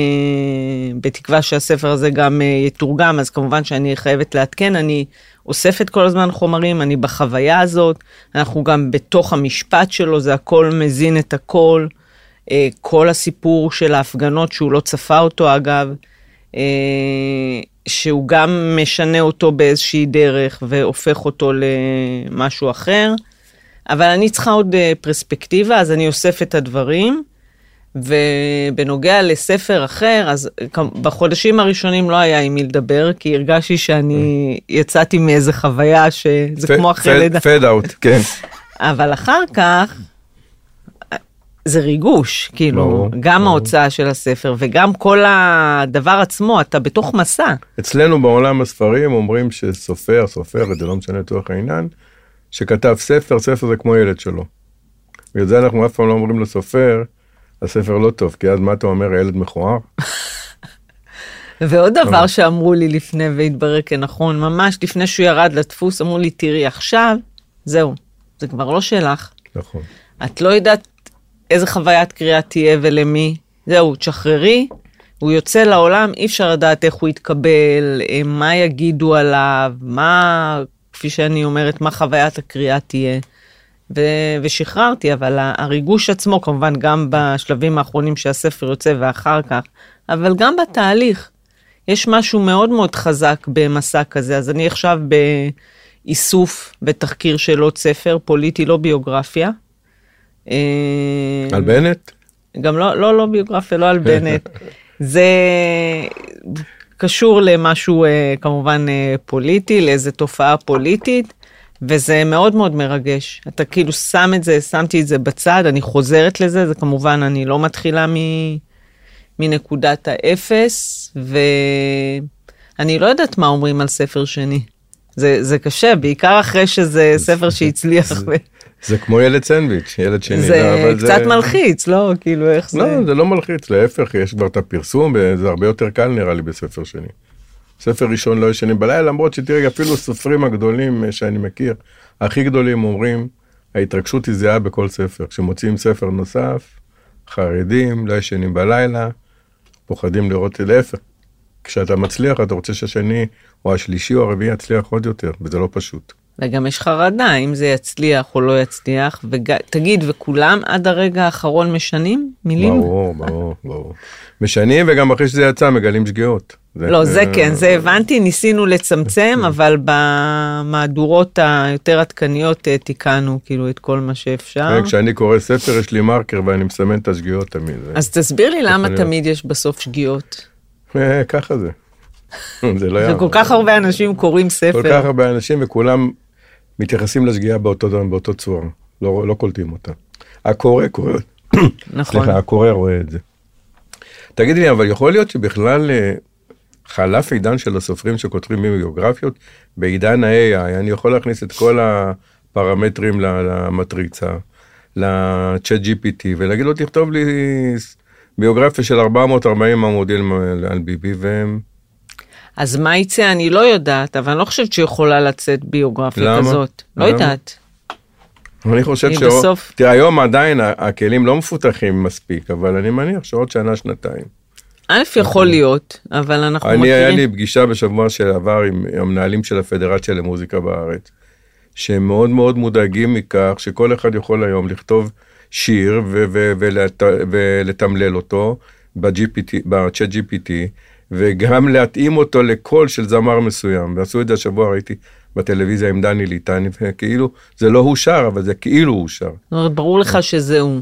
בתקווה שהספר הזה גם אה, יתורגם, אז כמובן שאני חייבת לעדכן, אני אוספת כל הזמן חומרים, אני בחוויה הזאת, אנחנו גם בתוך המשפט שלו, זה הכל מזין את הכל. אה, כל הסיפור של ההפגנות שהוא לא צפה אותו אגב, שהוא גם משנה אותו באיזושהי דרך והופך אותו למשהו אחר, אבל אני צריכה עוד אה, פרספקטיבה, אז אני אוסף את הדברים. ובנוגע לספר אחר, אז בחודשים הראשונים לא היה עם מי לדבר, כי הרגשתי שאני יצאתי מאיזה חוויה שזה כמו אחרי לידה. פד אאוט, כן. אבל אחר כך, זה ריגוש, כאילו, ברור, גם ברור. ההוצאה של הספר וגם כל הדבר עצמו, אתה בתוך מסע. אצלנו בעולם הספרים אומרים שסופר, סופרת, זה לא משנה לצורך העניין, שכתב ספר, ספר זה כמו ילד שלו. בגלל זה אנחנו אף פעם לא אומרים לסופר, הספר לא טוב, כי אז מה אתה אומר, הילד מכוער? ועוד דבר שאמרו לי לפני והתברר כנכון, ממש לפני שהוא ירד לדפוס, אמרו לי, תראי, עכשיו, זהו, זה כבר לא שלך. נכון. את לא יודעת איזה חוויית קריאה תהיה ולמי. זהו, תשחררי, הוא יוצא לעולם, אי אפשר לדעת איך הוא יתקבל, אה, מה יגידו עליו, מה, כפי שאני אומרת, מה חוויית הקריאה תהיה. ו- ושחררתי, אבל הריגוש עצמו, כמובן גם בשלבים האחרונים שהספר יוצא ואחר כך, אבל גם בתהליך, יש משהו מאוד מאוד חזק במסע כזה. אז אני עכשיו באיסוף ותחקיר של עוד ספר, פוליטי, לא ביוגרפיה. אה, על בנט? גם לא, לא, לא ביוגרפיה, לא על בנט. זה קשור למשהו אה, כמובן אה, פוליטי, לאיזה תופעה פוליטית, וזה מאוד מאוד מרגש. אתה כאילו שם את זה, שמתי את זה בצד, אני חוזרת לזה, זה כמובן, אני לא מתחילה מ... מנקודת האפס, ואני לא יודעת מה אומרים על ספר שני. זה, זה קשה, בעיקר אחרי שזה ספר שהצליח. זה כמו ילד סנדוויץ', ילד שני. זה לא, קצת מלחיץ, לא? כאילו, איך זה... לא, זה לא מלחיץ, להפך, יש כבר את הפרסום, וזה הרבה יותר קל נראה לי בספר שני. ספר ראשון לא ישנים בלילה, למרות שתראי, אפילו הסופרים הגדולים אה, שאני מכיר, הכי גדולים אומרים, ההתרגשות היא זהה בכל ספר. כשמוציאים ספר נוסף, חרדים, לא ישנים בלילה, פוחדים לראות להפך. כשאתה מצליח, אתה רוצה שהשני או השלישי או הרביעי יצליח עוד יותר, וזה לא פשוט. וגם יש חרדה אם זה יצליח או לא יצליח, ותגיד, וכולם עד הרגע האחרון משנים מילים? ברור, ברור, ברור. משנים וגם אחרי שזה יצא מגלים שגיאות. לא, זה כן, זה הבנתי, ניסינו לצמצם, אבל במהדורות היותר עדכניות אה, תיקנו כאילו את כל מה שאפשר. כן, כשאני קורא ספר יש לי מרקר ואני מסמן את השגיאות תמיד. אז תסביר לי למה תמיד יש בסוף שגיאות. אה, ככה זה. זה לא יעבור. וכל כך הרבה אנשים קוראים ספר. כל כך הרבה אנשים וכולם מתייחסים לשגיאה באותו, באותו צורה, לא, לא קולטים אותה. הקורא קורא, נכון. סליחה, הקורא רואה את זה. תגידי לי, אבל יכול להיות שבכלל אה, חלף עידן של הסופרים שכותבים ביוגרפיות? בעידן ה-AI אני יכול להכניס את כל הפרמטרים למטריצה, ל-chat GPT, ולהגיד לו, תכתוב לי ביוגרפיה של 440 עמודים על ביבי, והם... אז מה יצא אני לא יודעת, אבל אני לא חושבת שיכולה לצאת ביוגרפיה למה? כזאת. לא למה? יודעת. אני חושב ש... בסוף... תראה, היום עדיין הכלים לא מפותחים מספיק, אבל אני מניח שעוד שנה, שנתיים. א', יכול להיות, אבל אנחנו אני, מכירים... היה לי פגישה בשבוע שעבר עם המנהלים של הפדרציה למוזיקה בארץ, שהם מאוד מאוד מודאגים מכך שכל אחד יכול היום לכתוב שיר ולתמלל אותו ב-chat GPT, וגם להתאים אותו לקול של זמר מסוים. ועשו את זה השבוע, ראיתי בטלוויזיה עם דני ליטני, וכאילו, זה לא הוא שר, אבל זה כאילו הוא שר. זאת אומרת, ברור לך שזה הוא.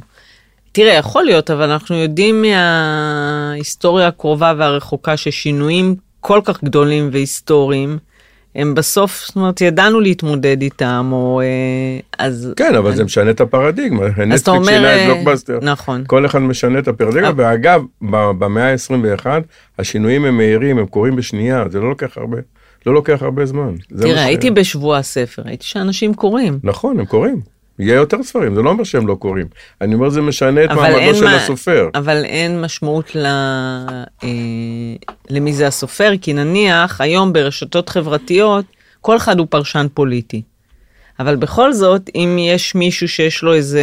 תראה, יכול להיות, אבל אנחנו יודעים מההיסטוריה הקרובה והרחוקה ששינויים כל כך גדולים והיסטוריים, הם בסוף, זאת אומרת, ידענו להתמודד איתם, או... אה, אז... כן, אבל אני... זה משנה את הפרדיגמה. אז אתה אומר... שינה את אה, בלוקבאסטר. נכון. כל אחד משנה את הפרדיגמה, אבל... ואגב, במאה ה-21, השינויים הם מהירים, הם קורים בשנייה, זה לא לוקח הרבה. לא לוקח הרבה זמן. תראה, הייתי בשבוע הספר, הייתי שאנשים קוראים. נכון, הם קוראים. יהיה יותר ספרים, זה לא אומר שהם לא קוראים. אני אומר, זה משנה את מעמדו של מה, הסופר. אבל אין משמעות ל, אה, למי זה הסופר, כי נניח היום ברשתות חברתיות, כל אחד הוא פרשן פוליטי. אבל בכל זאת, אם יש מישהו שיש לו איזה...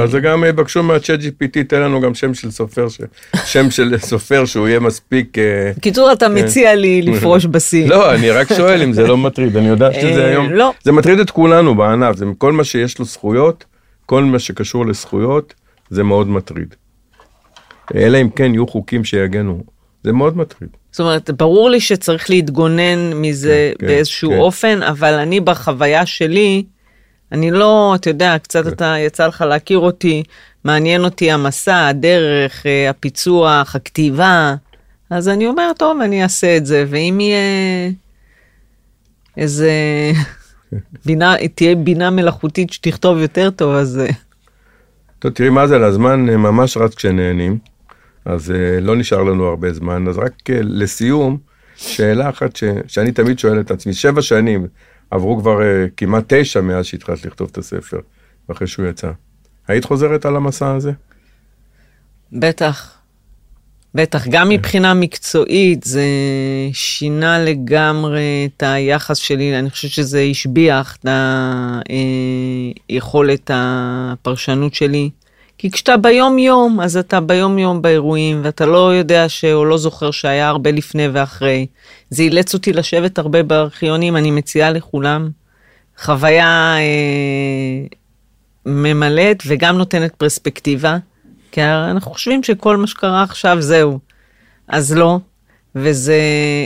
אז זה גם יבקשו מהצ'אט GPT, תן לנו גם שם של סופר, ש... שם של סופר שהוא יהיה מספיק... אה, בקיצור, אתה כן. מציע לי לפרוש בשיא. לא, אני רק שואל אם זה לא מטריד, אני יודע שזה אה, היום... לא. זה מטריד את כולנו בענף, זה כל מה שיש לו זכויות, כל מה שקשור לזכויות, זה מאוד מטריד. אלא אם כן יהיו חוקים שיגנו, זה מאוד מטריד. זאת אומרת, ברור לי שצריך להתגונן מזה כן, כן באיזשהו כן. אופן, אבל אני בחוויה שלי, אני לא, אתה יודע, קצת כן. אתה, יצא לך להכיר אותי, מעניין אותי המסע, הדרך, אה, הפיצוח, הכתיבה, אז אני אומר, טוב, אני אעשה את זה, ואם יהיה איזה בינה, תהיה בינה מלאכותית שתכתוב יותר טוב, אז... אה. טוב, תראי מה זה, הזמן אה, ממש רץ כשנהנים. אז uh, לא נשאר לנו הרבה זמן, אז רק uh, לסיום, שאלה אחת ש, שאני תמיד שואל את עצמי, שבע שנים, עברו כבר uh, כמעט תשע מאז שהתחלת לכתוב את הספר, אחרי שהוא יצא. היית חוזרת על המסע הזה? בטח. בטח, גם מבחינה מקצועית זה שינה לגמרי את היחס שלי, אני חושבת שזה השביח את היכולת הפרשנות שלי. כי כשאתה ביום-יום, אז אתה ביום-יום באירועים, ואתה לא יודע ש... או לא זוכר שהיה הרבה לפני ואחרי. זה אילץ אותי לשבת הרבה בארכיונים, אני מציעה לכולם. חוויה אה, ממלאת וגם נותנת פרספקטיבה, כי אנחנו חושבים שכל מה שקרה עכשיו זהו. אז לא, וזה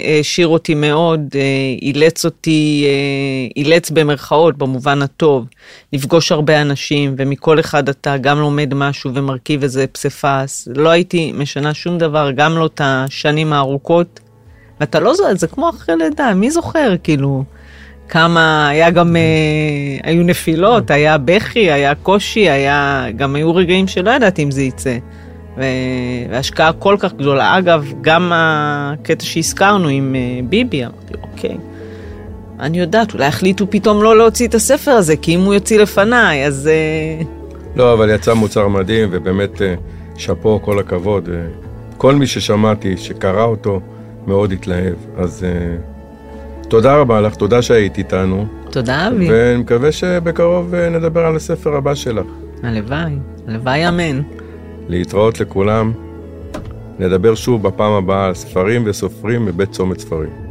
העשיר אותי מאוד, אה, אילץ אותי, אה, אילץ במרכאות, במובן הטוב, לפגוש הרבה אנשים, ומכל אחד אתה גם לומד משהו ומרכיב איזה פסיפס. לא הייתי משנה שום דבר, גם לא את השנים הארוכות. ואתה לא זוכר, זה כמו אחרי לידה, מי זוכר, כאילו, כמה, היה גם, אה, היו נפילות, היה בכי, היה קושי, היה, גם היו רגעים שלא ידעתי אם זה יצא. והשקעה כל כך גדולה. אגב, גם הקטע שהזכרנו עם אה, ביבי, אמרתי, אוקיי, אני יודעת, אולי החליטו פתאום לא להוציא את הספר הזה, כי אם הוא יוציא לפניי, אז... אה, לא, אבל יצא מוצר מדהים, ובאמת אה, שאפו, כל הכבוד. כל מי ששמעתי, שקרא אותו, מאוד התלהב. אז תודה רבה לך, תודה שהיית איתנו. תודה, אבי. ואני מקווה שבקרוב נדבר על הספר הבא שלך. הלוואי, הלוואי אמן. להתראות לכולם. נדבר שוב בפעם הבאה על ספרים וסופרים מבית צומת ספרים.